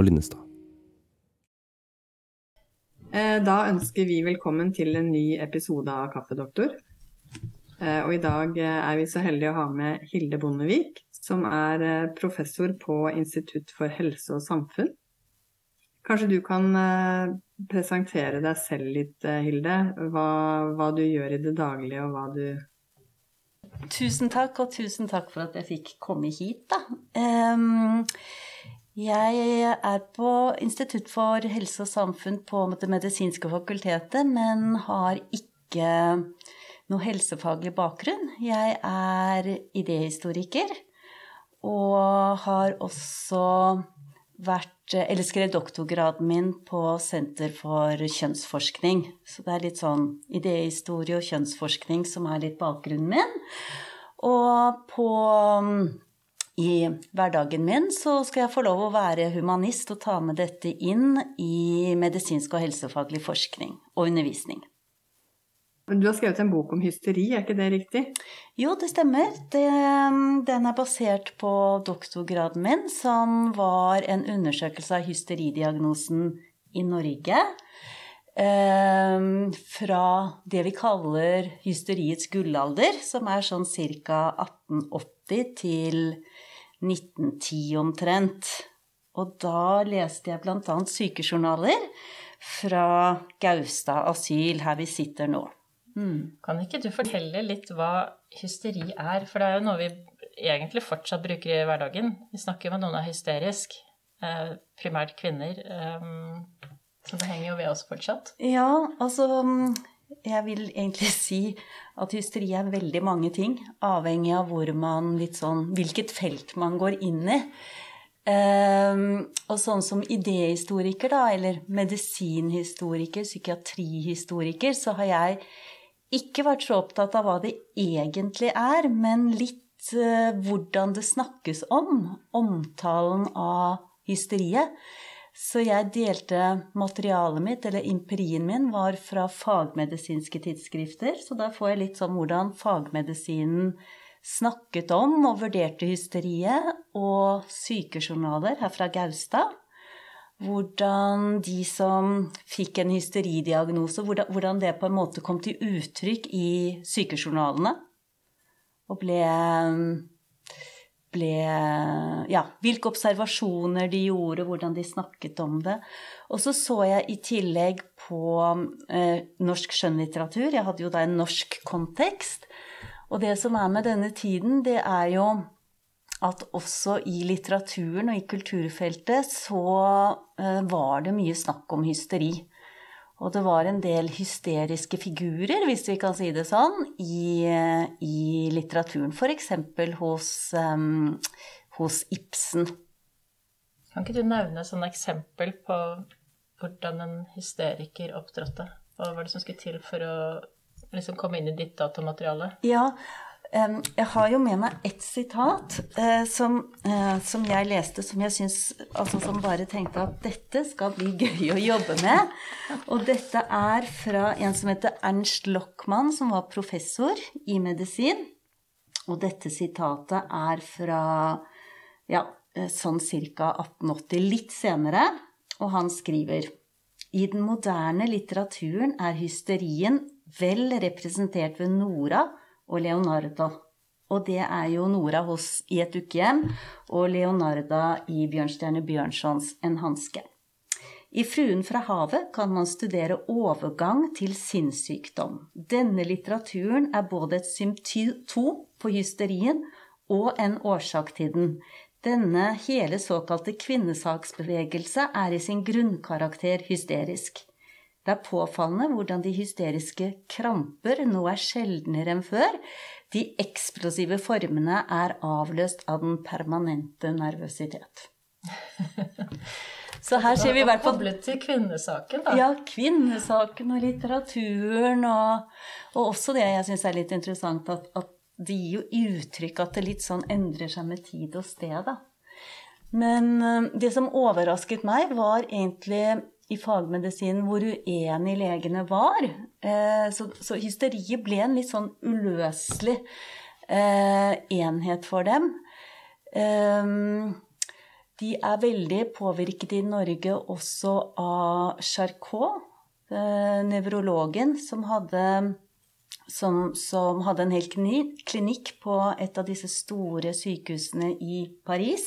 Og Linnestad. Eh, Da ønsker vi velkommen til en ny episode av Kaffedoktor. Eh, Og i dag eh, er vi så heldige å ha med Hilde Bondevik, som er professor på Institutt for helse og samfunn. Kanskje du kan presentere deg selv litt, Hilde. Hva, hva du gjør i det daglige, og hva du Tusen takk, og tusen takk for at jeg fikk komme hit, da. Ehm, jeg er på Institutt for helse og samfunn på Det medisinske fakultetet, men har ikke noe helsefaglig bakgrunn. Jeg er idéhistoriker, og har også vært Eller skrev doktorgraden min på Senter for kjønnsforskning. Så det er litt sånn idéhistorie og kjønnsforskning som er litt bakgrunnen min. Og på i hverdagen min så skal jeg få lov å være humanist og ta med dette inn i medisinsk og helsefaglig forskning og undervisning. Du har skrevet en bok om hysteri, er ikke det riktig? Jo, det stemmer. Det, den er basert på doktorgraden min, som var en undersøkelse av hysteridiagnosen i Norge. Eh, fra det vi kaller hysteriets gullalder, som er sånn ca. 1880 til 1910 omtrent. Og da leste jeg bl.a. sykejournaler fra Gaustad asyl, her vi sitter nå. Mm. Kan ikke du fortelle litt hva hysteri er? For det er jo noe vi egentlig fortsatt bruker i hverdagen. Vi snakker med noen er hysterisk, eh, primært kvinner. Eh, så det henger jo ved oss fortsatt. Ja, altså Jeg vil egentlig si at hysteri er veldig mange ting, avhengig av man sånn Hvilket felt man går inn i. Um, og sånn som idéhistoriker, da, eller medisinhistoriker, psykiatrihistoriker, så har jeg ikke vært så opptatt av hva det egentlig er, men litt uh, hvordan det snakkes om. Omtalen av hysteriet. Så jeg delte materialet mitt, eller empirien min, var fra fagmedisinske tidsskrifter. Så da får jeg litt sånn hvordan fagmedisinen snakket om og vurderte hysteriet, og sykejournaler her fra Gaustad. Hvordan de som fikk en hysteridiagnose, hvordan det på en måte kom til uttrykk i sykejournalene. Og ble ble Ja, hvilke observasjoner de gjorde, hvordan de snakket om det. Og så så jeg i tillegg på eh, norsk skjønnlitteratur. Jeg hadde jo da en norsk kontekst. Og det som er med denne tiden, det er jo at også i litteraturen og i kulturfeltet så eh, var det mye snakk om hysteri. Og det var en del hysteriske figurer, hvis vi kan si det sånn, i, i litteraturen. F.eks. Hos, um, hos Ibsen. Kan ikke du nevne et eksempel på hvordan en hysteriker opptrådte? Hva var det som skulle til for å liksom, komme inn i ditt datamateriale? Ja, jeg har jo med meg ett sitat eh, som, eh, som, jeg leste, som jeg syns Altså som bare tenkte at dette skal bli gøy å jobbe med. Og dette er fra en som heter Ernst Lochmann, som var professor i medisin. Og dette sitatet er fra ja, eh, sånn ca. 1880, litt senere. Og han skriver I den moderne litteraturen er hysterien vel representert ved Nora og Leonarda. Og det er jo Nora hos I et ukehjem og Leonarda i Bjørnstjerne Bjørnsons En hanske. I Fruen fra havet kan man studere overgang til sinnssykdom. Denne litteraturen er både et symptom på hysterien og en årsak til den. Denne hele såkalte kvinnesaksbevegelse er i sin grunnkarakter hysterisk. Det er påfallende hvordan de hysteriske kramper nå er sjeldnere enn før. De eksplosive formene er avløst av den permanente nervøsitet. Så her ser vi i hvert fall Koblet til kvinnesaken, da. Ja, kvinnesaken og litteraturen, og, og også det jeg syns er litt interessant, at, at det gir jo uttrykk at det litt sånn endrer seg med tid og sted, da. Men eh, det som overrasket meg, var egentlig i fagmedisinen hvor uenige legene var. Eh, så, hysteriet ble en litt sånn uløselig eh, enhet for dem. Eh, de er veldig påvirket i Norge også av Charcot, nevrologen som hadde, som, som hadde en hel klinikk på et av disse store sykehusene i Paris.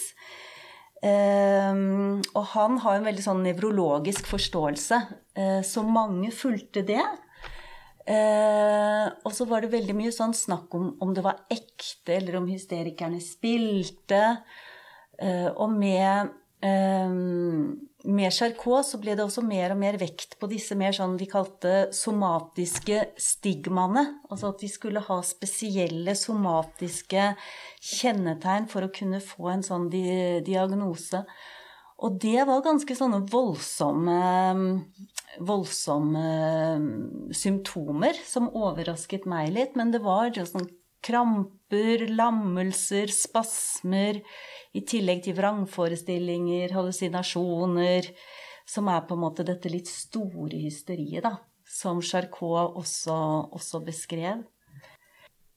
Um, og han har en veldig sånn nevrologisk forståelse, uh, så mange fulgte det. Uh, og så var det veldig mye sånn snakk om om det var ekte, eller om hysterikerne spilte. Uh, og med med Charcot så ble det også mer og mer vekt på disse mer sånn de kalte somatiske stigmaene. Altså at de skulle ha spesielle somatiske kjennetegn for å kunne få en sånn di diagnose. Og det var ganske sånne voldsomme, voldsomme symptomer som overrasket meg litt. Men det var sånn kramper, lammelser, spasmer, i tillegg til vrangforestillinger, hallusinasjoner, som er på en måte dette litt store hysteriet, da, som Charcot også, også beskrev.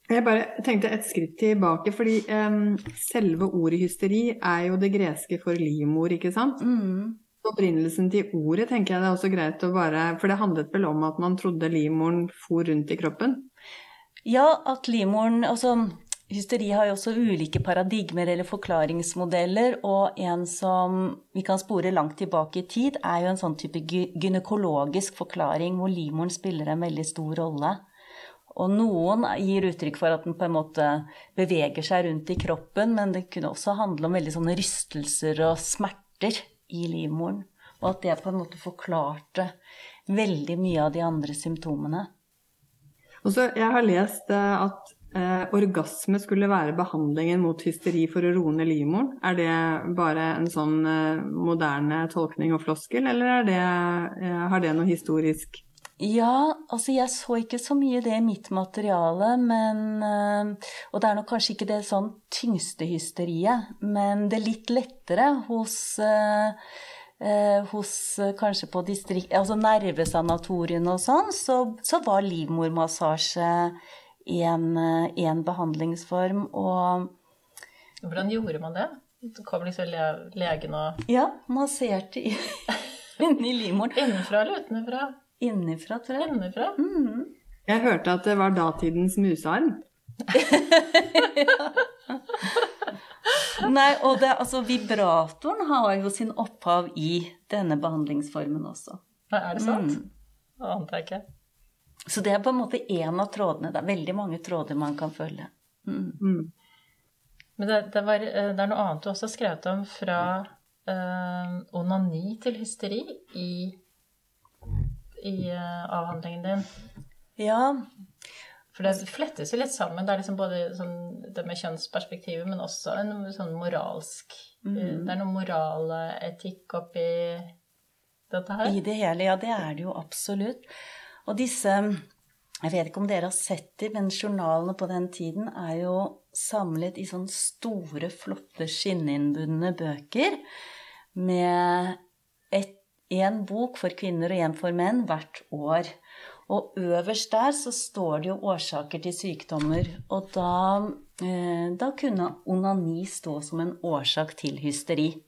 Jeg bare tenkte et skritt tilbake, fordi um, selve ordet hysteri er jo det greske for livmor, ikke sant? Mm. Opprinnelsen til ordet tenker jeg det er også greit å bare For det handlet vel om at man trodde livmoren for rundt i kroppen? Ja, at livmoren Altså, hysteri har jo også ulike paradigmer eller forklaringsmodeller, og en som vi kan spore langt tilbake i tid, er jo en sånn type gynekologisk forklaring hvor livmoren spiller en veldig stor rolle. Og noen gir uttrykk for at den på en måte beveger seg rundt i kroppen, men det kunne også handle om veldig sånne rystelser og smerter i livmoren. Og at det på en måte forklarte veldig mye av de andre symptomene. Også, jeg har lest eh, at eh, orgasme skulle være behandlingen mot hysteri for å roe ned livmoren. Er det bare en sånn eh, moderne tolkning og floskel, eller det, eh, har det noe historisk ja, altså jeg så ikke så mye det i mitt materiale, men eh, Og det er nok kanskje ikke det sånn tyngste hysteriet, men det litt lettere hos eh, eh, hos kanskje på distrikt... Altså nervesanatoriene og sånn, så, så var livmormassasje en, behandlingsform, og Hvordan gjorde man det? Så kom liksom legen og Ja, masserte inni i livmoren. Innenfra eller utenfra? Innenfra, tror jeg. Innenfra? Mm. Jeg hørte at det var datidens musearm. Nei, og det, altså, vibratoren har jo sin opphav i denne behandlingsformen også. Nei, er det sant? Mm. Det antar jeg ikke. Så det er på en måte én av trådene. Det er veldig mange tråder man kan følge. Mm. Mm. Men det, det, var, eh, det, er noe annet du også har skrevet om fra uh, onani til hysteri i i uh, avhandlingen din. Ja. For det flettes jo litt sammen. Det er liksom både sånn, det med kjønnsperspektivet, men også en sånn moralsk mm. Det er noe moraletikk oppi dette her? I det hele, ja. Det er det jo absolutt. Og disse Jeg vet ikke om dere har sett dem, men journalene på den tiden er jo samlet i sånne store, flotte skinninnbundne bøker med én bok for kvinner og én for menn hvert år. Og øverst der så står det jo årsaker til sykdommer. Og da, eh, da kunne onani stå som en årsak til hysteri.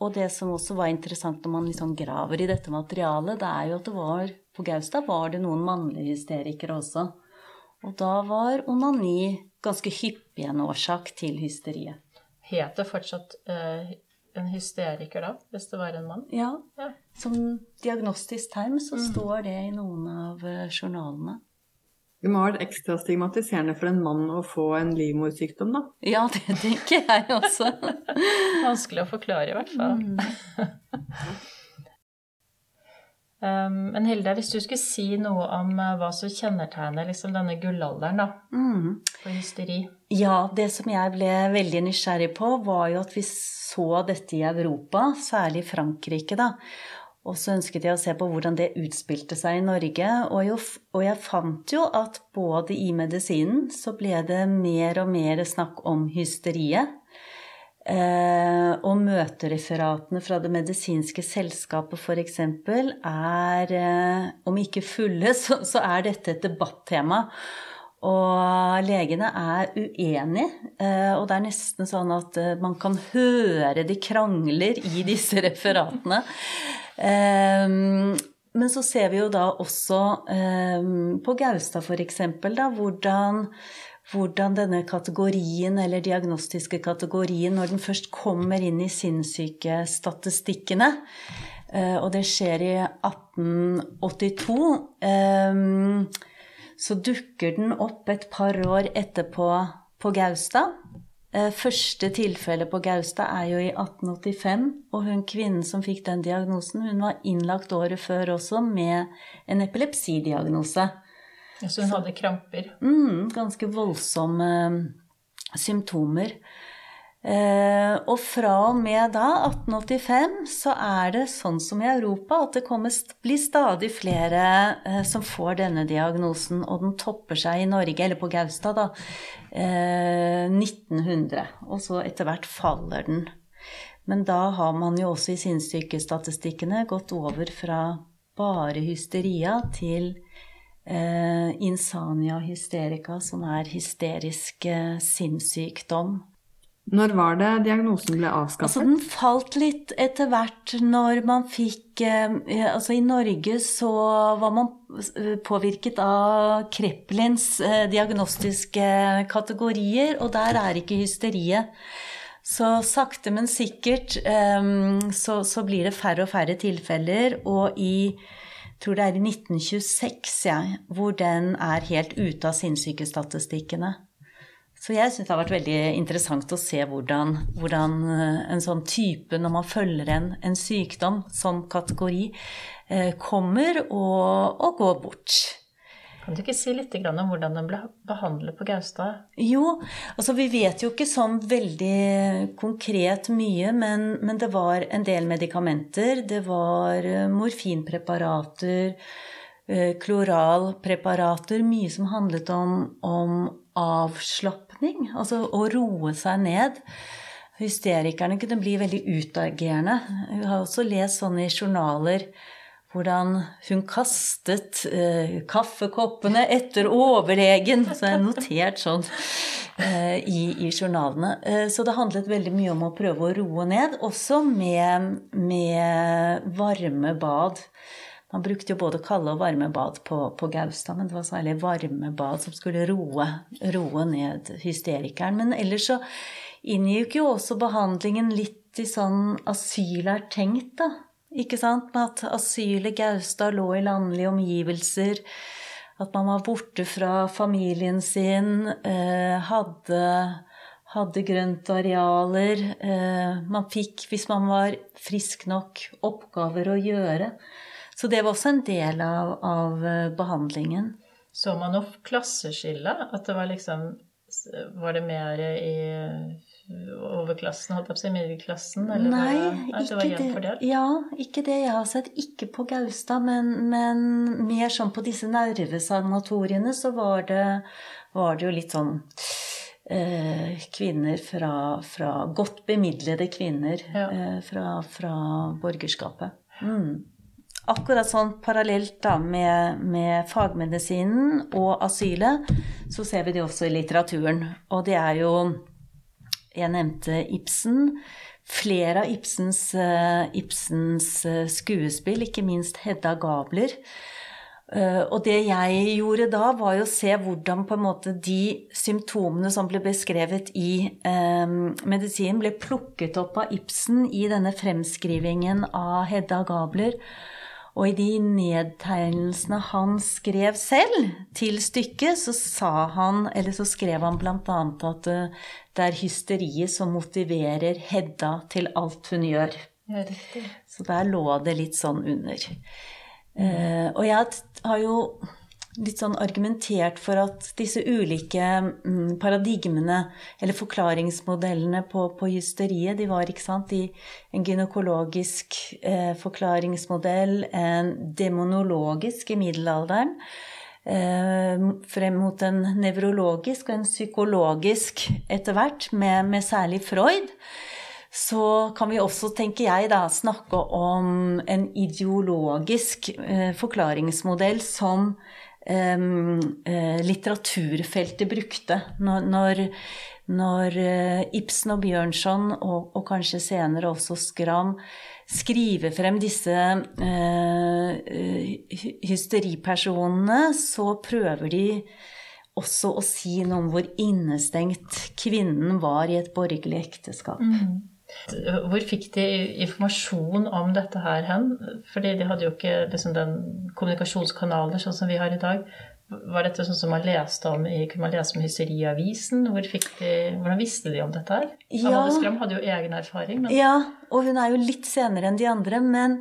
Og det som også var interessant når man liksom graver i dette materialet, det er jo at det var på Gaustad var det noen mannlige hysterikere også. Og da var onani ganske hyppig en årsak til hysteriet. Het det fortsatt uh, en hysteriker da, hvis det var en mann? Ja. ja. Som diagnostisk term så mm. står det i noen av eh, journalene. Det må ha vært ekstra stigmatiserende for en mann å få en livmorsykdom, da? Ja, det tenker jeg også. Vanskelig å forklare, i hvert fall. Mm. um, men Hilde, hvis du skulle si noe om uh, hva som kjennetegner liksom, denne gullalderen da, mm. på hysteri? Ja, det som jeg ble veldig nysgjerrig på, var jo at vi så dette i Europa, særlig Frankrike, da. Og så ønsket jeg å se på hvordan det utspilte seg i Norge. Og, jo, og, jeg fant jo at både i medisinen så ble det mer og mer snakk om hysteriet. Eh, og møtereferatene fra Det medisinske selskapet f.eks. er, eh, om ikke fulle, så, så, er dette et debattema. Og legene er uenige, eh, og det er nesten sånn at eh, man kan høre de krangler i disse referatene. Ehm, men så ser vi jo da også ehm, på Gaustad f.eks. hvordan hvordan denne kategorien, eller diagnostiske kategorien, når den først kommer inn i sinnssykestatistikkene, eh, og det skjer i 1882 så dukker den opp et par år etterpå på Gaustad. Eh, første tilfelle på Gaustad er jo i 1885, og hun kvinnen som fikk den diagnosen, hun var innlagt året før også med en epilepsidiagnose. Ja, så hun hadde kramper? Mm, ganske voldsomme symptomer. Eh, og fra og med da, 1885, så er det sånn som i Europa at det kommer, blir stadig flere eh, som får denne diagnosen, og den topper seg i Norge, eller på Gaustad, da, eh, 1900. Og så etter hvert faller den. Men da har man jo også i sinnssykestatistikkene gått over fra bare hysteria til eh, insania hysterica, som er hysterisk eh, sinnssykdom. Når var det diagnosen ble avskaffet? Altså, den falt litt etter hvert når man fikk eh, Altså, i Norge så var man eh, påvirket av Kreplins eh, diagnostiske kategorier, og der er ikke hysteriet. Så sakte, men sikkert så, så blir det færre og færre tilfeller, og i jeg tror det er i 1926 ja, hvor den er helt ute av sinnssykestatistikkene. Så jeg syns det har vært veldig interessant å se hvordan, hvordan eh, en sånn type, når man følger en, en sykdom som kategori, eh, kommer og, og, går bort. Kan du ikke si litt om hvordan den ble behandlet på Gaustad? Jo, altså vi vet jo ikke sånn veldig konkret mye, men, men det var en del medikamenter. Det var eh, morfinpreparater, kloralpreparater, mye som handlet om, om avslapping, altså å roe seg ned. Hysterikerne kunne bli veldig utagerende. Hun har også lest sånn i journaler hvordan hun kastet eh, kaffekoppene etter overlegen. Så jeg notert sånn eh, i, i, journalene. Eh, så det handlet veldig mye om å prøve å roe ned, også med, med varme bad. Man brukte jo både kalde og varme bad på, på Gaustad, men det var særlig varme bad som skulle roe, roe ned hysterikeren. Men ellers så inngikk jo også behandlingen litt i sånn asyl er tenkt, da. Ikke sant? Med at asylet Gaustad lå i landlige omgivelser. At man var borte fra familien sin. Eh, hadde, hadde grøntarealer. Eh, man fikk, hvis man var frisk nok, oppgaver å gjøre. Så det var også en del av, av eh, behandlingen. Så man noe klasseskille? At det var liksom Var det mer i overklassen, holdt jeg på å si, middelklassen? Eller Nei, var det, det ikke det. Ja, ikke det jeg har sett. Ikke på Gaustad, men, men mer sånn på disse nervesanatoriene så var det, var det jo litt sånn eh, kvinner fra, fra, Godt bemidlede kvinner ja. eh, fra, fra borgerskapet. Mm akkurat sånn parallelt da med, med, fagmedisinen og asylet, så ser vi det også i litteraturen. Og det er jo Jeg nevnte Ibsen. Flere av Ibsens, uh, Ibsens uh, skuespill, ikke minst Hedda Gabler. Uh, og det jeg gjorde da, var jo å se hvordan på en måte de symptomene som ble beskrevet i um, medisinen, ble plukket opp av Ibsen i denne fremskrivingen av Hedda Gabler. Og i de nedtegnelsene han skrev selv til stykket, så sa han, eller så skrev han bl.a. at eh, det er hysteriet som motiverer Hedda til alt hun gjør. Ja, så der lå det litt sånn under. Mm. Uh, og jeg har jo litt sånn argumentert for at disse ulike mm, paradigmene, eller forklaringsmodellene på, på, justeriet, de var ikke sant, i en gynekologisk eh, forklaringsmodell, en demonologisk i middelalderen, eh, frem mot en nevrologisk og en psykologisk etter hvert, med, med særlig Freud så kan vi også, tenker jeg, da, snakke om en ideologisk eh, forklaringsmodell som litteraturfeltet brukte. Når, når, når eh, Ibsen og Bjørnson, og, og, kanskje senere også Skram, skriver frem disse eh, hysteripersonene, så prøver de også å si noe om hvor innestengt kvinnen var i et borgerlig ekteskap. Mm. Hvor fikk de informasjon om dette her hen? Fordi de hadde jo ikke liksom, den kommunikasjonskanaler sånn som vi har i dag. Var dette sånn som man leste om i, kunne man lese om Hysteriavisen? Hvor de, hvordan visste de om dette her? Ja. Amalie Skram hadde jo egen erfaring. Men... Ja, og hun er jo litt senere enn de andre. Men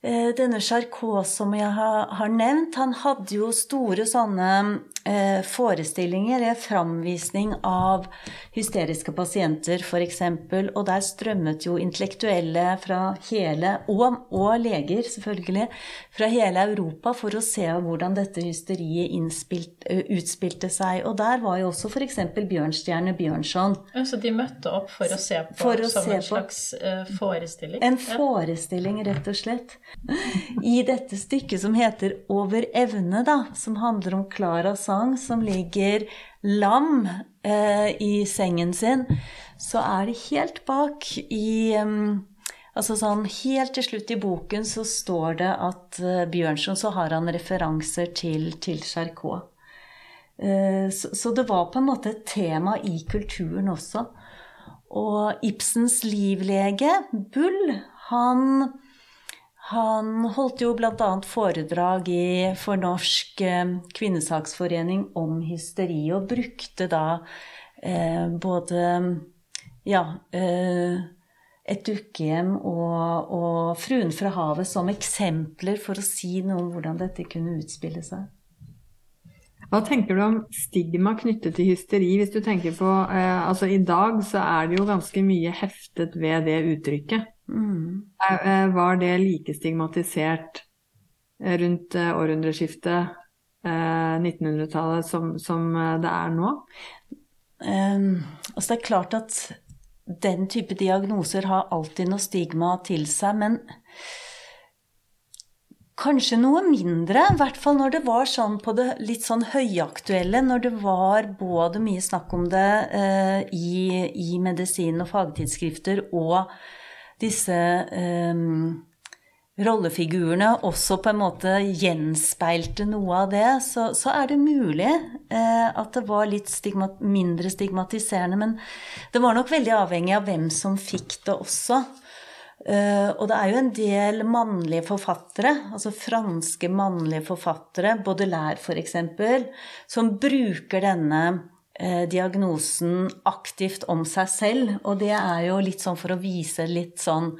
eh, denne Charcot som jeg har, har, nevnt, han hadde jo store sånne eh, er framvisning av hysteriske pasienter f.eks. Og der strømmet jo intellektuelle fra hele, og, og, leger selvfølgelig, fra hele Europa for å se hvordan dette hysteriet innspilt, uh, utspilte seg. Og der var jo også f.eks. Bjørnstjerne Bjørnson. Så de møtte opp for å se på å som se en slags uh, forestilling? En forestilling, rett og slett. I dette stykket som heter Over evne, da, som handler om Clara Sand sang som ligger lam eh, i sengen sin, så er det helt bak i um, Altså sånn helt til slutt i boken så står det at uh, Bjørnson så har han referanser til, til Charcot. Uh, så, så, det var på en måte et tema i kulturen også. Og Ibsens livlege, Bull, han han holdt jo bl.a. foredrag i, for Norsk eh, kvinnesaksforening om hysteri, og brukte da eh, både ja, eh, et dukkehjem og, og Fruen fra havet som eksempler for å si noe om hvordan dette kunne utspille seg. Hva tenker du om stigma knyttet til hysteri? Hvis du tenker på, eh, altså I dag så er det jo ganske mye heftet ved det uttrykket. Mm. Eh, var det like stigmatisert eh, rundt eh, århundreskiftet, 1900-tallet, som, som, det er nå? Um, altså det er klart at den type diagnoser har alltid noe stigma til seg, men Kanskje noe mindre, i hvert fall når det var sånn på det litt sånn høyaktuelle, når det var både mye snakk om det eh, i, i, medisin og fagtidsskrifter, og disse eh, rollefigurene også på en måte gjenspeilte noe av det, så, så er det mulig eh, at det var litt stigmat, mindre stigmatiserende. Men det var nok veldig avhengig av hvem som fikk det også. Uh, og det er jo en del mannlige forfattere, altså franske mannlige forfattere, Baudelaire f.eks., som bruker denne diagnosen aktivt om seg selv. Og det er jo litt sånn for å vise litt sånn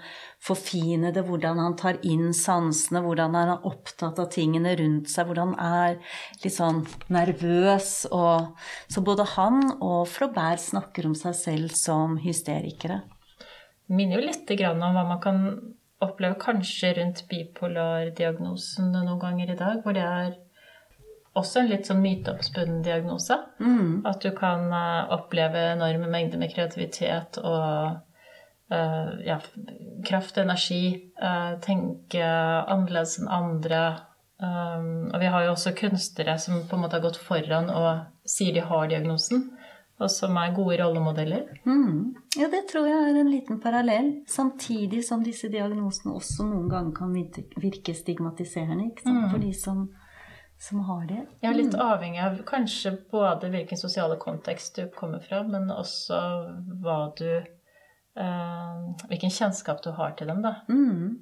forfinede hvordan han tar inn sansene, hvordan han er opptatt av tingene rundt seg, hvordan han er litt sånn nervøs. Og, så både han og Flaubert snakker om seg selv som hysterikere minner jo litt om hva man kan oppleve kanskje rundt bipolardiagnosen noen ganger i dag, hvor det er også en litt sånn myteoppspunnen diagnose. Mm. At du kan uh, oppleve enorme mengder med kreativitet og uh, ja, kraft, energi, uh, tenke annerledes enn andre. Um, og vi har jo også kunstnere som på en måte har gått foran og sier de har diagnosen og som er gode rollemodeller. Mm. Ja, det tror jeg er en liten parallell. Samtidig som disse diagnosene også noen ganger kan virke stigmatiserende ikke sant? Mm. for de som, som, har det. Ja, litt mm. avhengig av kanskje både hvilken sosiale kontekst du kommer fra, men også hva du eh, Hvilken kjennskap du har til dem, da. Mm.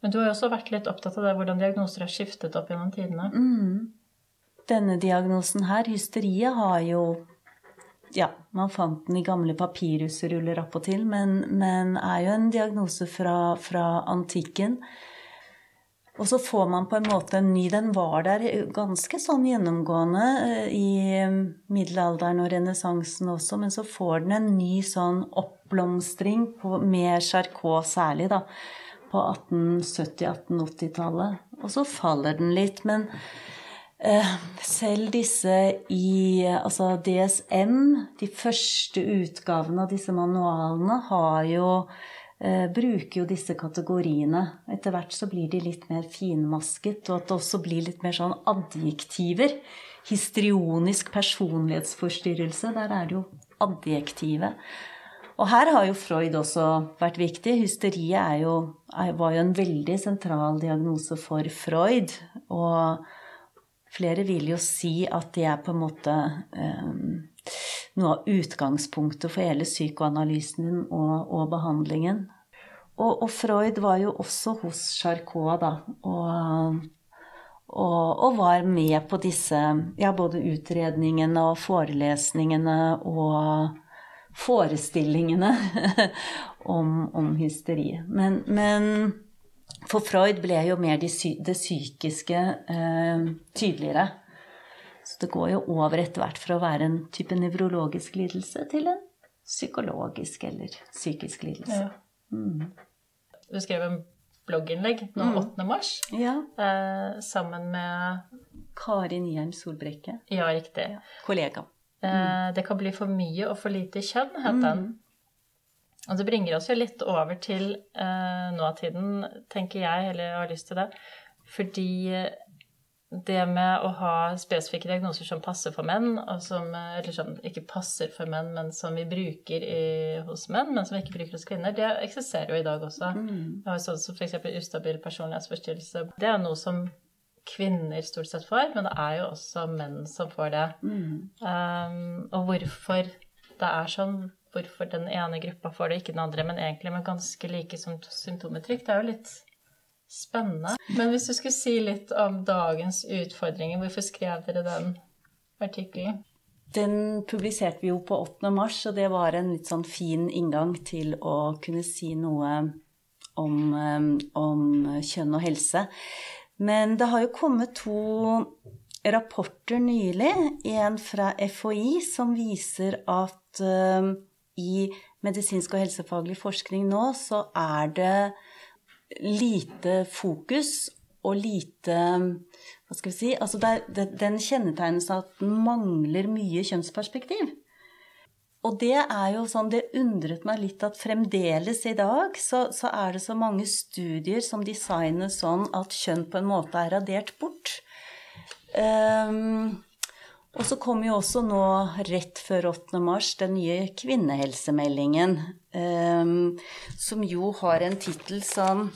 Men du har jo også vært litt opptatt av det, hvordan diagnoser har skiftet opp gjennom tidene. Mm. Denne diagnosen her, hysteriet, har jo ja, man fant den i gamle papirhusruller opp og til, men, men er jo en diagnose fra, fra, antikken. Og så får man på en måte en ny Den var der ganske sånn gjennomgående eh, i eh, middelalderen og renessansen også, men så får den en ny sånn oppblomstring på, med Charcot særlig, da, på 1870-1880-tallet. Og så faller den litt. men Eh, selv disse i altså DSM, de første utgavene av disse manualene, har jo bruker jo disse kategoriene. Etter hvert så blir de litt mer finmasket, og at det også blir litt mer sånn adjektiver. Histrionisk personlighetsforstyrrelse, der er det jo adjektivet. Og her har jo Freud også vært viktig. Hysteriet jo, var jo en veldig sentral diagnose for Freud. Og flere vil jo si at det er på en måte um, noe av utgangspunktet for hele psykoanalysen og, og behandlingen. Og, og, Freud var jo også hos Charcot, da. Og, og, var med på disse ja, både utredningene og forelesningene og forestillingene om, om hysteri. Men, men, for Freud ble jo mer det psykiske eh, tydeligere. Så det går jo over etter hvert fra å være en type nevrologisk lidelse til en psykologisk eller psykisk lidelse. Ja. Mm. Du skrev en blogginnlegg nå mm. 8. mars ja. eh, sammen med Kari Nyheim Solbrekke. Ja, riktig. Ja. Kollega. Eh, mm. det kan bli for mye og for lite kjønn, het den. Mm. Og det bringer oss jo litt over til eh, nåtiden, tenker jeg, eller jeg har lyst til det. Fordi det med å ha spesifikke diagnoser som passer for menn, og som eller som ikke passer for menn, men som vi bruker i, hos menn, men som vi ikke bruker hos kvinner, det eksisterer jo i dag også. Mm. Sånn som f.eks. ustabil personlighetsforstyrrelse. Det er noe som kvinner stort sett får, men det er jo også menn som får det. Mm. Um, og hvorfor det er sånn, hvorfor den ene gruppa får det, ikke den andre, men egentlig med ganske like symptometrykk, det er jo litt Spennende. Men hvis du skulle si litt om dagens utfordringer, hvorfor skrev dere den artikkelen? Den publiserte vi jo på 8. mars, og det var en litt sånn fin inngang til å kunne si noe om, eh, om kjønn og helse. Men det har jo kommet to rapporter nylig, en fra FHI som viser at uh, i medisinsk og helsefaglig forskning nå så er det lite fokus og lite Hva skal vi si altså det, Den kjennetegnes av at den mangler mye kjønnsperspektiv. Og det er jo sånn, det undret meg litt at fremdeles i dag så, så, er det så mange studier som designes sånn at kjønn på en måte er radert bort. Um, og så kommer jo også nå, rett før 8. mars, den nye kvinnehelsemeldingen. Um, som jo har en tittel som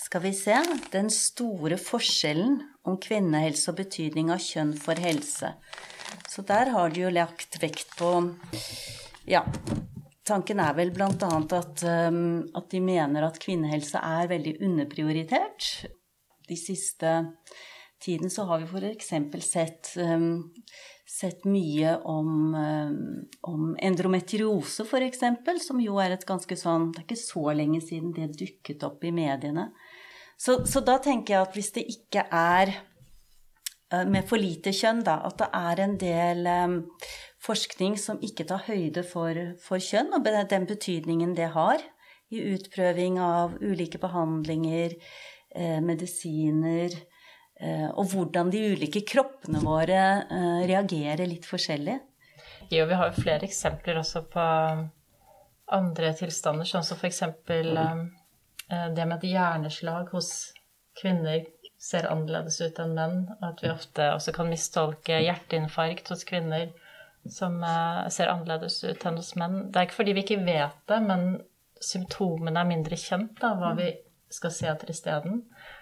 Skal vi se Den store forskjellen om kvinnehelse og betydning av kjønn for helse. Så der har de jo lagt vekt på Ja. Tanken er vel bl.a. At, um, at de mener at kvinnehelse er veldig underprioritert. De siste tiden så har vi f.eks. sett, um, sett mye om, um, om endometriose, f.eks., som jo er et ganske sånn Det er ikke så lenge siden det dukket opp i mediene. Så, så da tenker jeg at hvis det ikke er uh, med for lite kjønn, da, at det er en del um, forskning som ikke tar høyde for, for kjønn, og den betydningen det har i utprøving av ulike behandlinger, eh, medisiner, Eh, og hvordan de ulike kroppene våre eh, reagerer litt forskjellig. Jo, vi har jo flere eksempler også på andre tilstander, sånn som f.eks. Eh, det med at hjerneslag hos kvinner ser annerledes ut enn menn. At vi ofte også kan mistolke hjerteinfarkt hos kvinner som ser annerledes ut enn hos menn. Det er ikke fordi vi ikke vet det, men symptomene er mindre kjent, da, hva vi skal se etter isteden. Eh,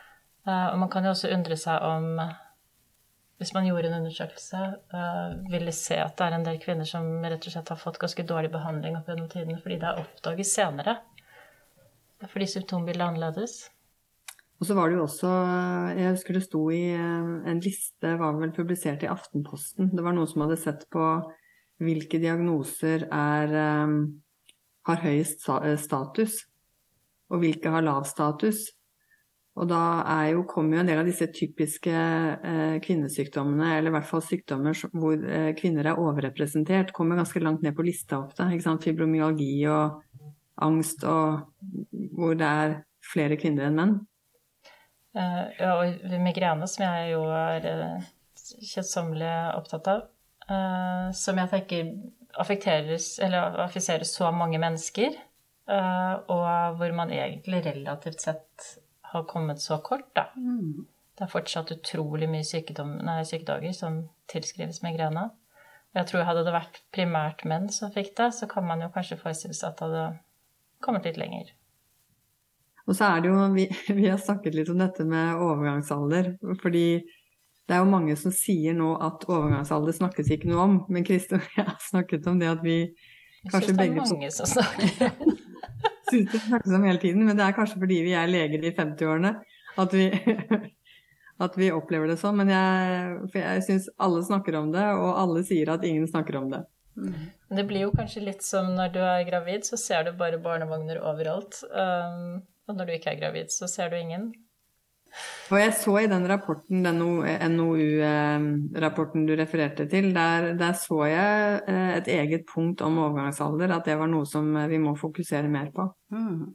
og man kan jo også undre seg om Hvis man gjorde en undersøkelse, uh, vil se at det er en del kvinner som rett og slett har fått ganske dårlig behandling opp gjennom tiden fordi det er oppdaget senere. Fordi symptombildet er annerledes. Og så var det jo også Jeg husker det sto i eh, en liste, var vel publisert i Aftenposten. Det var noen som hadde sett på hvilke diagnoser er, har høyest status, og hvilke har lav status. Og da jo, kommer jo en del av disse typiske eh, kvinnesykdommene, eller i hvert fall sykdommer hvor eh, kvinner er overrepresentert, kommer ganske langt ned på lista ofte. Fibromyalgi og angst, og hvor det er flere kvinner enn menn. Uh, ja, og migrene, som jeg jo er uh, kjedsommelig opptatt av, uh, som jeg tenker affekteres, eller affiserer så mange mennesker eh, og hvor man egentlig relativt sett har kommet så kort, da. Mm. Det er fortsatt utrolig mye nei, sykedager som tilskrives migrene. Og jeg tror hadde det vært primært menn som fikk det, så kan man jo kanskje forestille seg at det hadde kommet litt lenger. Og så er det jo, vi, vi har snakket litt om dette med overgangsalder. Fordi det er jo mange som sier nå at overgangsalder snakkes ikke noe om. Men Kristin og jeg har snakket om det at vi kanskje begge Jeg syns det er mange som snakker om syns det snakkes om hele tiden. Men det er kanskje fordi vi er leger i 50-årene at at vi opplever det sånn. Men jeg, for jeg syns alle snakker om det, og alle sier at ingen snakker om det. Men det blir jo kanskje litt som når du er gravid, så ser du bare barnevogner overalt. Um, og når du ikke er gravid, så ser du ingen. Og jeg så i den rapporten, den NOU-rapporten du refererte til, der, der så jeg eh, et eget punkt om overgangsalder, at det var noe som eh, vi må fokusere mer på. Mm.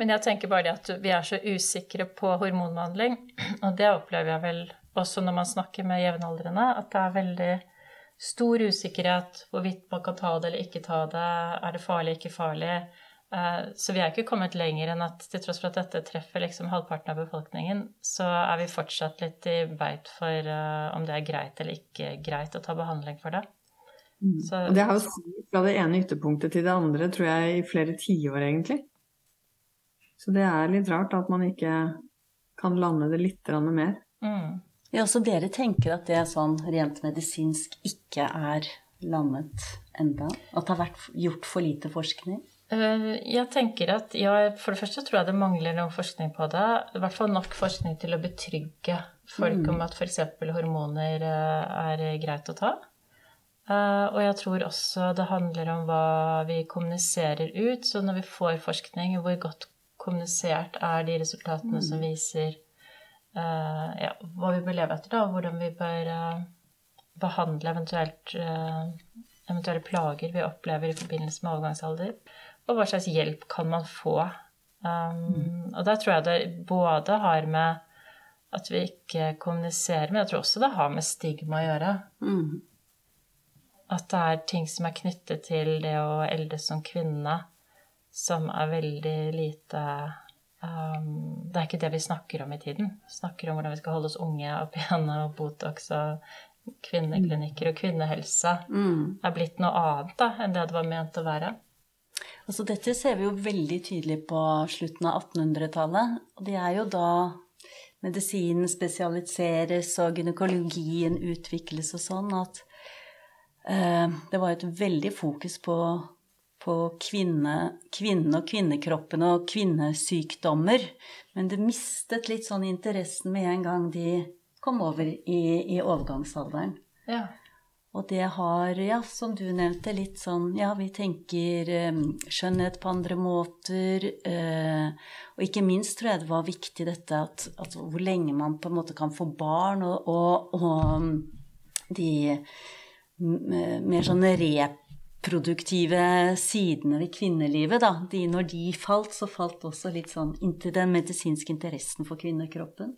Men jeg tenker bare det at vi er så usikre på hormonbehandling, og det opplever jeg vel også når man snakker med jevnaldrende, at det er veldig stor usikkerhet hvorvidt man kan ta det eller ikke ta det, er det farlig, ikke farlig. Eh, Så vi er ikke kommet lenger enn at til tross for at dette treffer liksom halvparten av befolkningen, så er vi fortsatt litt i beit for uh, om det er greit eller ikke greit å ta behandling for det. Så, det har jo svingt fra det ene ytterpunktet til det andre, tror jeg, i flere tiår, egentlig. Så det er litt rart at man ikke kan lande det litt mer. mm. Ja, så dere tenker at det sånn rent medisinsk ikke er landet enda? At det har vært gjort for lite forskning? Eh, Jeg tenker at ja, For det første tror jeg det mangler noe forskning på det. I hvert fall nok forskning til å betrygge folk om at f.eks. hormoner eh, er greit å ta. Eh, Og jeg tror også det handler om hva vi kommuniserer ut. Så når vi får forskning, hvor godt kommunisert er de resultatene som viser ja, hva vi bør leve etter, da, og hvordan vi bør eh, behandle eventuelt, eventuelle plager vi opplever i forbindelse med overgangsalder. Og hva slags hjelp kan man få. Um, Og da tror jeg det både har med at vi ikke kommuniserer, men jeg tror også det har med stigma å gjøre. Mm. At det er ting som er knyttet til det å eldes som kvinne, som er veldig lite um, Det er ikke det vi snakker om i tiden. Vi snakker om hvordan vi skal holde oss unge og pene og Botox og kvinneklinikker og kvinnehelse. Mm. er blitt noe annet da, enn det det var ment å være. Altså, dette ser vi jo veldig tydelig på slutten av 1800-tallet. Og det er jo da medisinen spesialiseres og gynekologien utvikles og sånn, at eh, det var et veldig fokus på, på kvinne, kvinne, og kvinnekroppen og kvinnesykdommer. Men det mistet litt sånn interessen med en gang de kom over i, i overgangsalderen. Ja. Og det har, ja, som du nevnte, litt sånn Ja, vi tenker eh, skjønnhet på andre måter. Eh, og ikke minst tror jeg det var viktig dette at, at hvor lenge man på en måte kan få barn, og, og, og mm, de mm, mer sånne reproduktive sidene ved kvinnelivet, da. De, når de falt, så falt også litt sånn inntil den medisinske interessen for kvinnekroppen.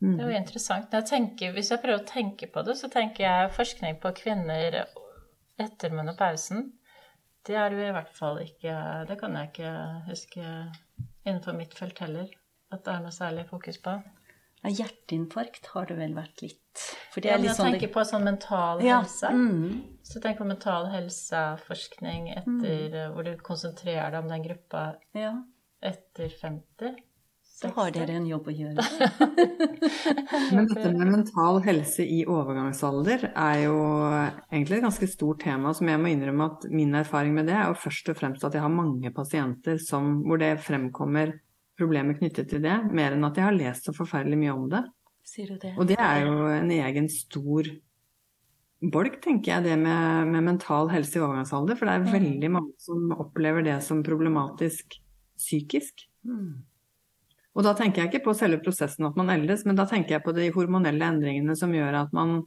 Ja. Det er jo interessant. Jeg tenker, hvis jeg prøver å tenke på det, så tenker jeg forskning på kvinner etter menopausen. Det er jo i hvert fall ikke Det kan jeg ikke huske innenfor mitt felt heller. At det er noe særlig fokus på. Ja, hjerteinfarkt har det vel vært litt. For det er ja, litt jeg sånn tenker på sånn mental Ja, helse. mm. Så tenk på mental helseforskning etter, mm. hvor du konsentrerer deg om den gruppa Ja, etter 50. så har dere en jobb å gjøre. Men dette med mental helse i overgangsalder er jo egentlig et ganske stort tema, som jeg må innrømme at min erfaring med det er jo først og fremst at jeg har mange pasienter som, hvor det fremkommer problemer knyttet til det, mer enn at jeg har lest så forferdelig mye om det. Sier du det? Og det er jo en egen stor bolk, tenker jeg, det med, med mental helse i overgangsalder. For det er veldig mange som opplever det som problematisk psykisk. Mm. Og da tenker jeg ikke på selve prosessen at man eldes, men da tenker jeg på de hormonelle endringene som gjør at man,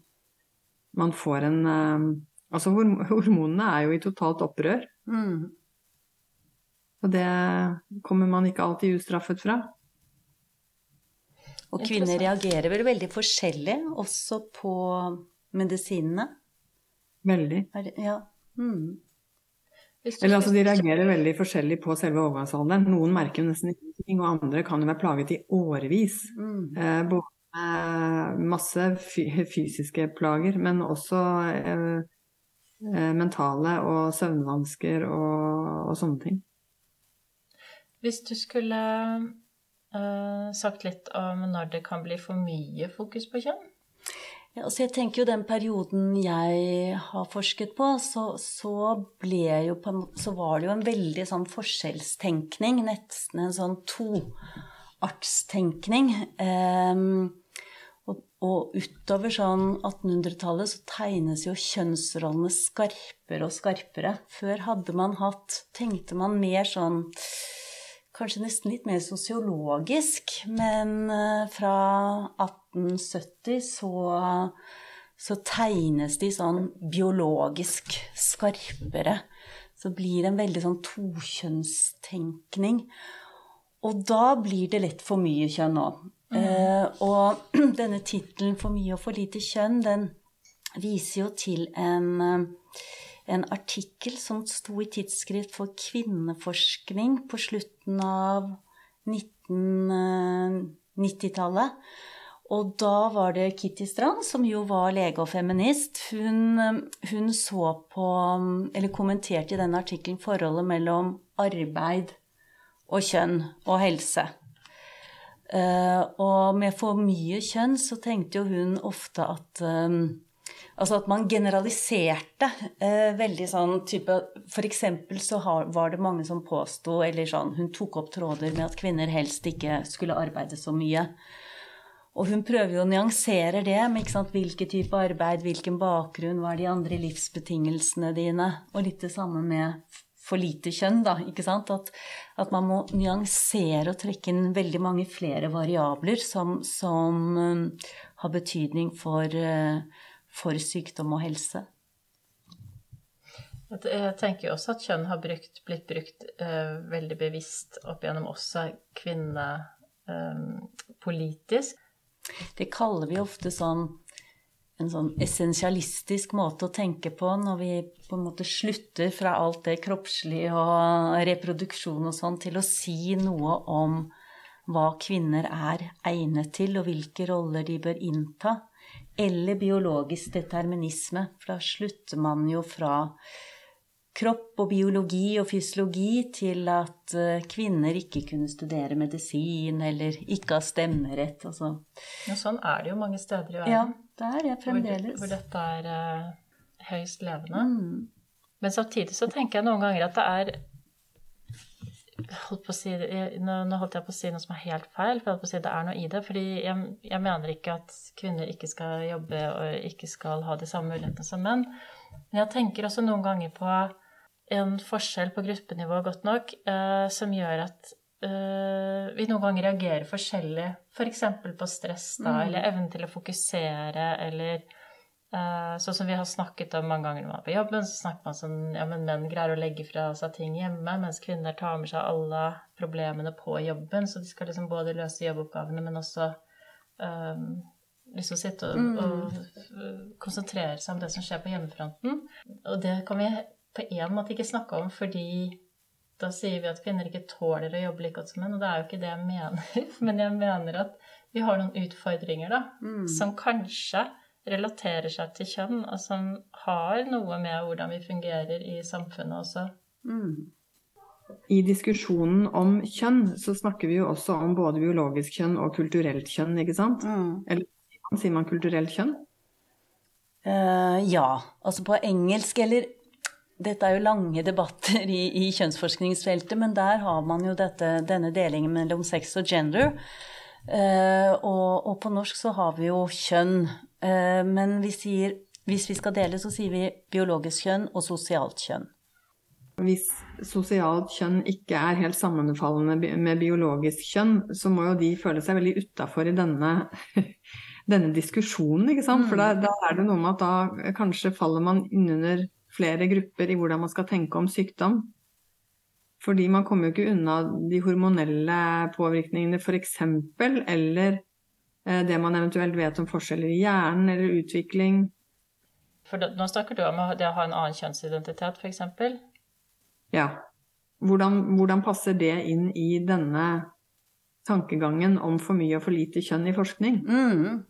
man får en eh, Altså hormonene er jo i totalt opprør, Mm. og det kommer man ikke alltid ustraffet fra. Og kvinner reagerer vel veldig forskjellig også på medisinene? Veldig. Ja. Mm. Eller altså, De reagerer veldig forskjellig på selve overgangsalderen. Noen merker nesten ingenting, og andre kan jo være plaget i årevis. Mm. Eh, både med masse fysiske plager, men også eh, eh, mentale og søvnvansker og, og, sånne ting. Hvis du skulle uh, sagt litt om når det kan bli for mye fokus på kjønn? Ja, altså jeg tenker jo Den perioden jeg har forsket på, så, så, jo på, så var det jo en veldig sånn forskjellstenkning. Nesten en sånn toartstenkning. Um, og, og, utover sånn 1800-tallet så tegnes jo kjønnsrollene skarpere og skarpere. Før hadde man hatt Tenkte man mer sånn kanskje nesten litt mer sosiologisk, men eh, fra 1870 så, så tegnes de sånn biologisk skarpere. Så blir det en veldig sånn tokjønnstenkning. Og da blir det lett for mye kjønn òg. Mm. Eh, og denne tittelen 'For mye og for lite kjønn', den viser jo til en eh, en artikkel som sto i Tidsskrift for kvinneforskning på slutten av 1990-tallet. Og da var det Kitty Strand, som jo var lege og feminist. Hun, hun så på, eller kommenterte i denne artikkelen, forholdet mellom arbeid og kjønn og helse. Uh, og med for mye kjønn så tenkte jo hun ofte at Altså at man generaliserte eh, veldig sånn type eksempel så har, var det mange som påsto, eller sånn Hun tok opp tråder med at kvinner helst ikke skulle arbeide så mye. Og hun prøver jo å nyansere det med ikke sant, hvilken type arbeid, hvilken bakgrunn, hva er de andre livsbetingelsene dine? Og litt det samme med for lite kjønn, da. ikke sant? At, at man må nyansere og trekke inn veldig mange flere variabler som, som um, har betydning for uh, for sykdom og helse. Jeg tenker jo også at kjønn har brukt, blitt brukt uh, veldig bevisst opp gjennom også kvinnepolitisk. politisk. det kaller vi ofte sånn en sånn essensialistisk måte å tenke på når vi på en måte slutter fra alt det kroppslige og reproduksjon og sånn til å si noe om hva kvinner er egnet til, og hvilke roller de bør innta eller biologisk determinisme. For da slutter man jo fra kropp og biologi og fysiologi til at eh, kvinner ikke kunne studere medisin eller ikke ha stemmerett. Altså. Ja, sånn er det jo mange steder i verden. Ja, det er det fremdeles. Hvor, hvor dette er uh, høyst levende. Mm. Men samtidig så tenker jeg noen ganger at det er holdt si, nå, nå, holdt jeg på å si noe som er helt feil, for jeg holdt på å si det er noe i det. fordi jeg, jeg, mener ikke at kvinner ikke skal jobbe og ikke skal ha de samme mulighetene som menn. Men jeg tenker også noen ganger på en forskjell på gruppenivå godt nok eh, som gjør at eh, vi noen ganger reagerer forskjellig, f.eks. For på stress, da, mm. eller evnen til å fokusere, eller sånn som vi har snakket om mange ganger når man er på jobben, så snakker man sånn ja, men menn greier å legge fra seg ting hjemme, mens kvinner tar med seg alle problemene på jobben. Så de skal liksom både løse jobboppgavene, men også um, liksom sitte og, mm. og, konsentrere seg om det som skjer på hjemmefronten. Og det kan vi på en måte ikke snakke om fordi da sier vi at kvinner ikke tåler å jobbe like godt som menn, og det er jo ikke det jeg mener. Men jeg mener at vi har noen utfordringer, da, mm. som kanskje relaterer seg til kjønn, og som har noe med hvordan vi fungerer i samfunnet også. Mm. I diskusjonen om kjønn så snakker vi jo også om både biologisk kjønn og kulturelt kjønn, ikke sant? Mm. Eller sier man kulturelt kjønn? Uh, ja. Altså på engelsk eller Dette er jo lange debatter i, i kjønnsforskningsfeltet, men der har man jo dette, denne delingen mellom sex og gender. Uh, og, og, på norsk så har vi jo kjønn. Uh, men vi sier, hvis vi skal dele, så sier vi biologisk kjønn og sosialt kjønn. Hvis sosialt kjønn ikke er helt sammenfallende med biologisk kjønn, så må jo de føle seg veldig utafor i denne, denne, diskusjonen, ikke sant. For da, mm. da, er det noe med at da kanskje faller man innunder flere grupper i hvordan man skal tenke om sykdom. Fordi man kommer jo ikke unna de hormonelle påvirkningene f.eks., eller eh, det man eventuelt vet om forskjeller i hjernen eller utvikling. For da, nå snakker du om det å ha en annen kjønnsidentitet, f.eks.? ja, hvordan, hvordan passer det inn i denne tankegangen om for mye og for lite kjønn i forskning? Mm.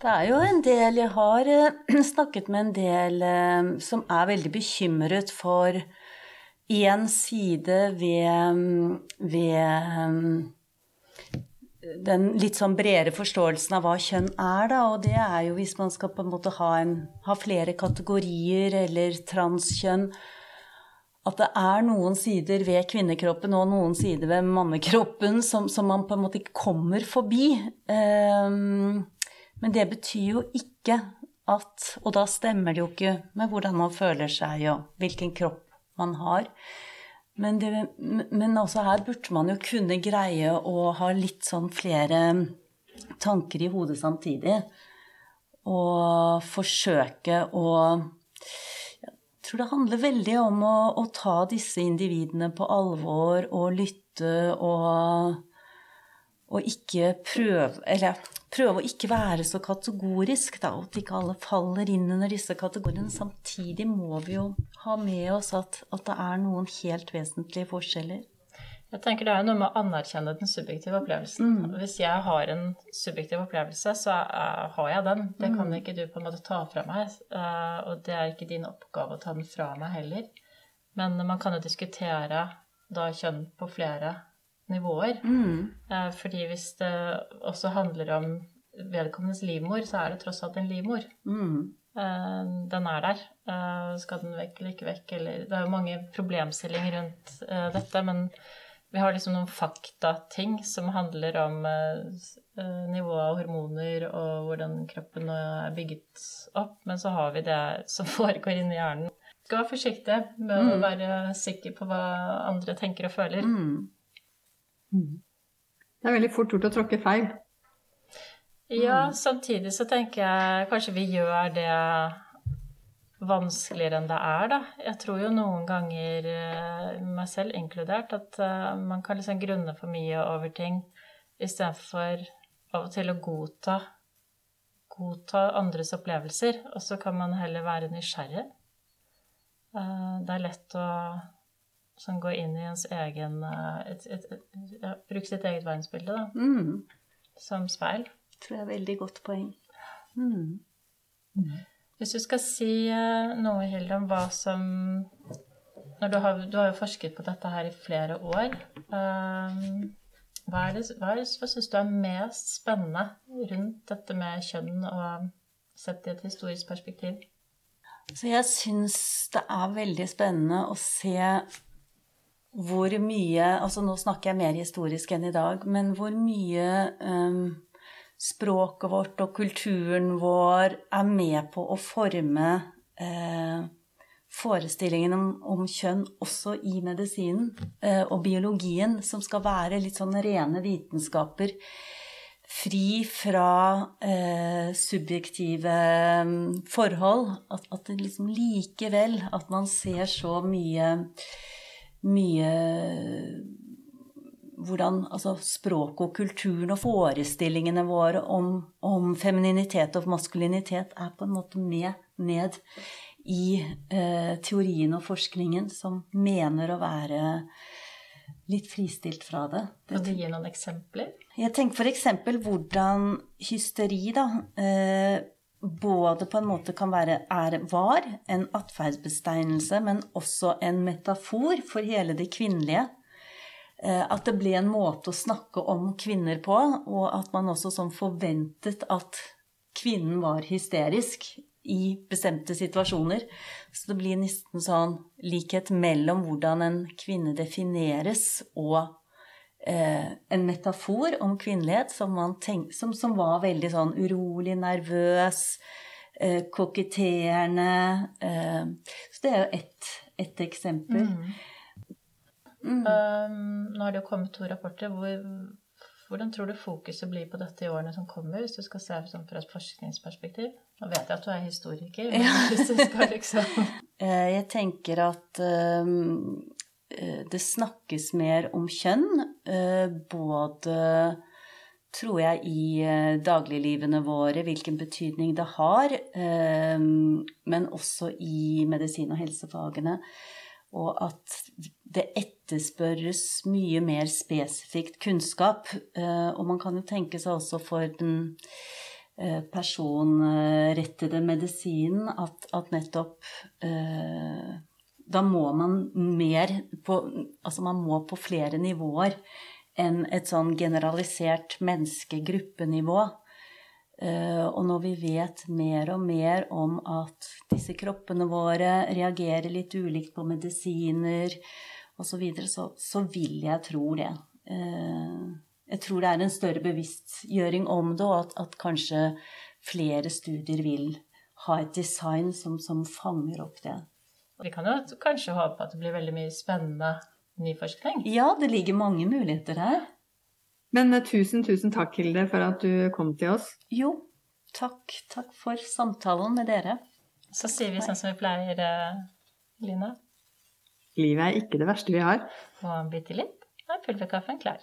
Det er jo en del Jeg har eh, snakket med en del eh, som er veldig bekymret for én side ved, ved den litt sånn bredere forståelsen av hva kjønn er, da. Og det er jo hvis man skal på en måte ha, en, ha flere kategorier eller transkjønn. At det er noen sider ved kvinnekroppen og noen sider ved mannekroppen som, som man på en måte ikke kommer forbi. Um, men det betyr jo ikke at Og da stemmer det jo ikke med hvordan man føler seg og hvilken kropp man har. Men, det, men, også her burde man jo kunne greie å ha litt sånn flere tanker i hodet samtidig. Og forsøke å Jeg tror det handler veldig om å, å ta disse individene på alvor og lytte og, og ikke prøve Eller prøve å ikke være så kategorisk, da, at ikke alle faller inn under disse kategoriene. Samtidig må vi jo ha med oss at, at det er noen helt vesentlige forskjeller. Jeg tenker Det er noe med å anerkjenne den subjektive opplevelsen. Mm. Hvis jeg har en subjektiv opplevelse, så er, har jeg den. Det kan mm. ikke du på en måte ta fra meg. Uh, og det er ikke din oppgave å ta den fra meg heller. Men man kan jo diskutere da kjønn på flere nivåer. Mm. Uh, fordi hvis det også handler om vedkommendes livmor, så er det tross alt en livmor. Mm. Uh, den er der. Uh, skal den vekk eller ikke vekk? Eller, det er jo mange problemstillinger rundt dette, men vi har liksom noen faktating som handler om nivået av hormoner og hvordan kroppen er bygget opp. Men så har vi det som foregår inni hjernen. Skal være forsiktig med mm. å være sikker på hva andre tenker og føler. Mm. Det er veldig fort gjort å tråkke feil. Ja, samtidig så tenker jeg kanskje vi gjør det vanskeligere enn det er, da. Jeg tror jo noen ganger, eh, meg selv inkludert, at eh, man kan liksom grunne for mye over ting istedenfor av og til å godta, godta andres opplevelser. Og så kan man heller være nysgjerrig. Eh, det er lett å som går inn i ens egen eh, et, et, et, ja, Bruke sitt eget verdensbilde da, mm. som speil. Tror jeg er veldig godt poeng. Mm. Mm. Hvis du skal si eh, noe, Hilde, om hva som du har, du har, jo forsket på dette her i flere år. Um, hva, er det, hva, hva syns du er mest spennende rundt dette med kjønn, og sett i et historisk perspektiv? Så jeg syns det er veldig spennende å se hvor mye altså Nå snakker jeg mer historisk enn i dag, men hvor mye um, språket vårt og kulturen vår er med på å forme uh, forestillingen om, om, kjønn også i medisinen uh, og biologien, som skal være litt sånn rene vitenskaper. Fri fra eh, subjektive um, forhold. At, at det liksom likevel At man ser så mye mye hvordan altså språket og kulturen og forestillingene våre om, om, femininitet og maskulinitet er på en måte med ned i eh, teorien og forskningen som mener å være litt fristilt fra det. Kan du gi noen eksempler? Jeg tenker f.eks. hvordan hysteri da, eh, både på en måte kan være er, var en atferdsbestegnelse, men også en metafor for hele det kvinnelige. Eh, at det ble en måte å snakke om kvinner på, og at man også sånn forventet at kvinnen var hysterisk i bestemte situasjoner. Så det blir nesten sånn likhet mellom hvordan en kvinne defineres, og eh, en metafor om kvinnelighet som, tenk, som, som, var veldig sånn urolig, nervøs, eh, koketterende. Eh, så det er jo ett, et eksempel. Mm. Mm. Um, nå har det jo kommet to rapporter. Hvor, hvordan tror du fokuset blir på dette i årene som kommer, hvis du skal se sånn fra et forskningsperspektiv? Nå vet jeg at du er historiker, men hvis du skal liksom eh, Jeg tenker at um, det snakkes mer om kjønn, eh, både tror jeg, i eh, dagliglivene våre, hvilken betydning det har, men også i medisin- og helsefagene. og at det etterspørres mye mer spesifikt kunnskap. Eh, og man kan jo tenke seg også for den eh, personrettede medisinen at, at nettopp eh, Da må man mer på Altså man må på flere nivåer enn et sånn generalisert menneskegruppenivå. Uh, og når vi vet mer og mer om at disse kroppene våre reagerer litt ulikt på medisiner osv., så, videre, så så vil jeg tro det. Uh, jeg tror det er en større bevisstgjøring om det, og at, at kanskje flere studier vil ha et design som, som fanger opp det. Vi kan jo kanskje håpe at det blir veldig mye spennende ny forskning? Ja, det ligger mange muligheter her. Men uh, tusen, tusen takk, Hilde, for at du kom til oss. Jo, takk. Takk for samtalen med dere. Så sier vi sånn som vi pleier, uh, Lina. Livet er ikke det verste vi har. Og bitte litt er pulverkaffen klar.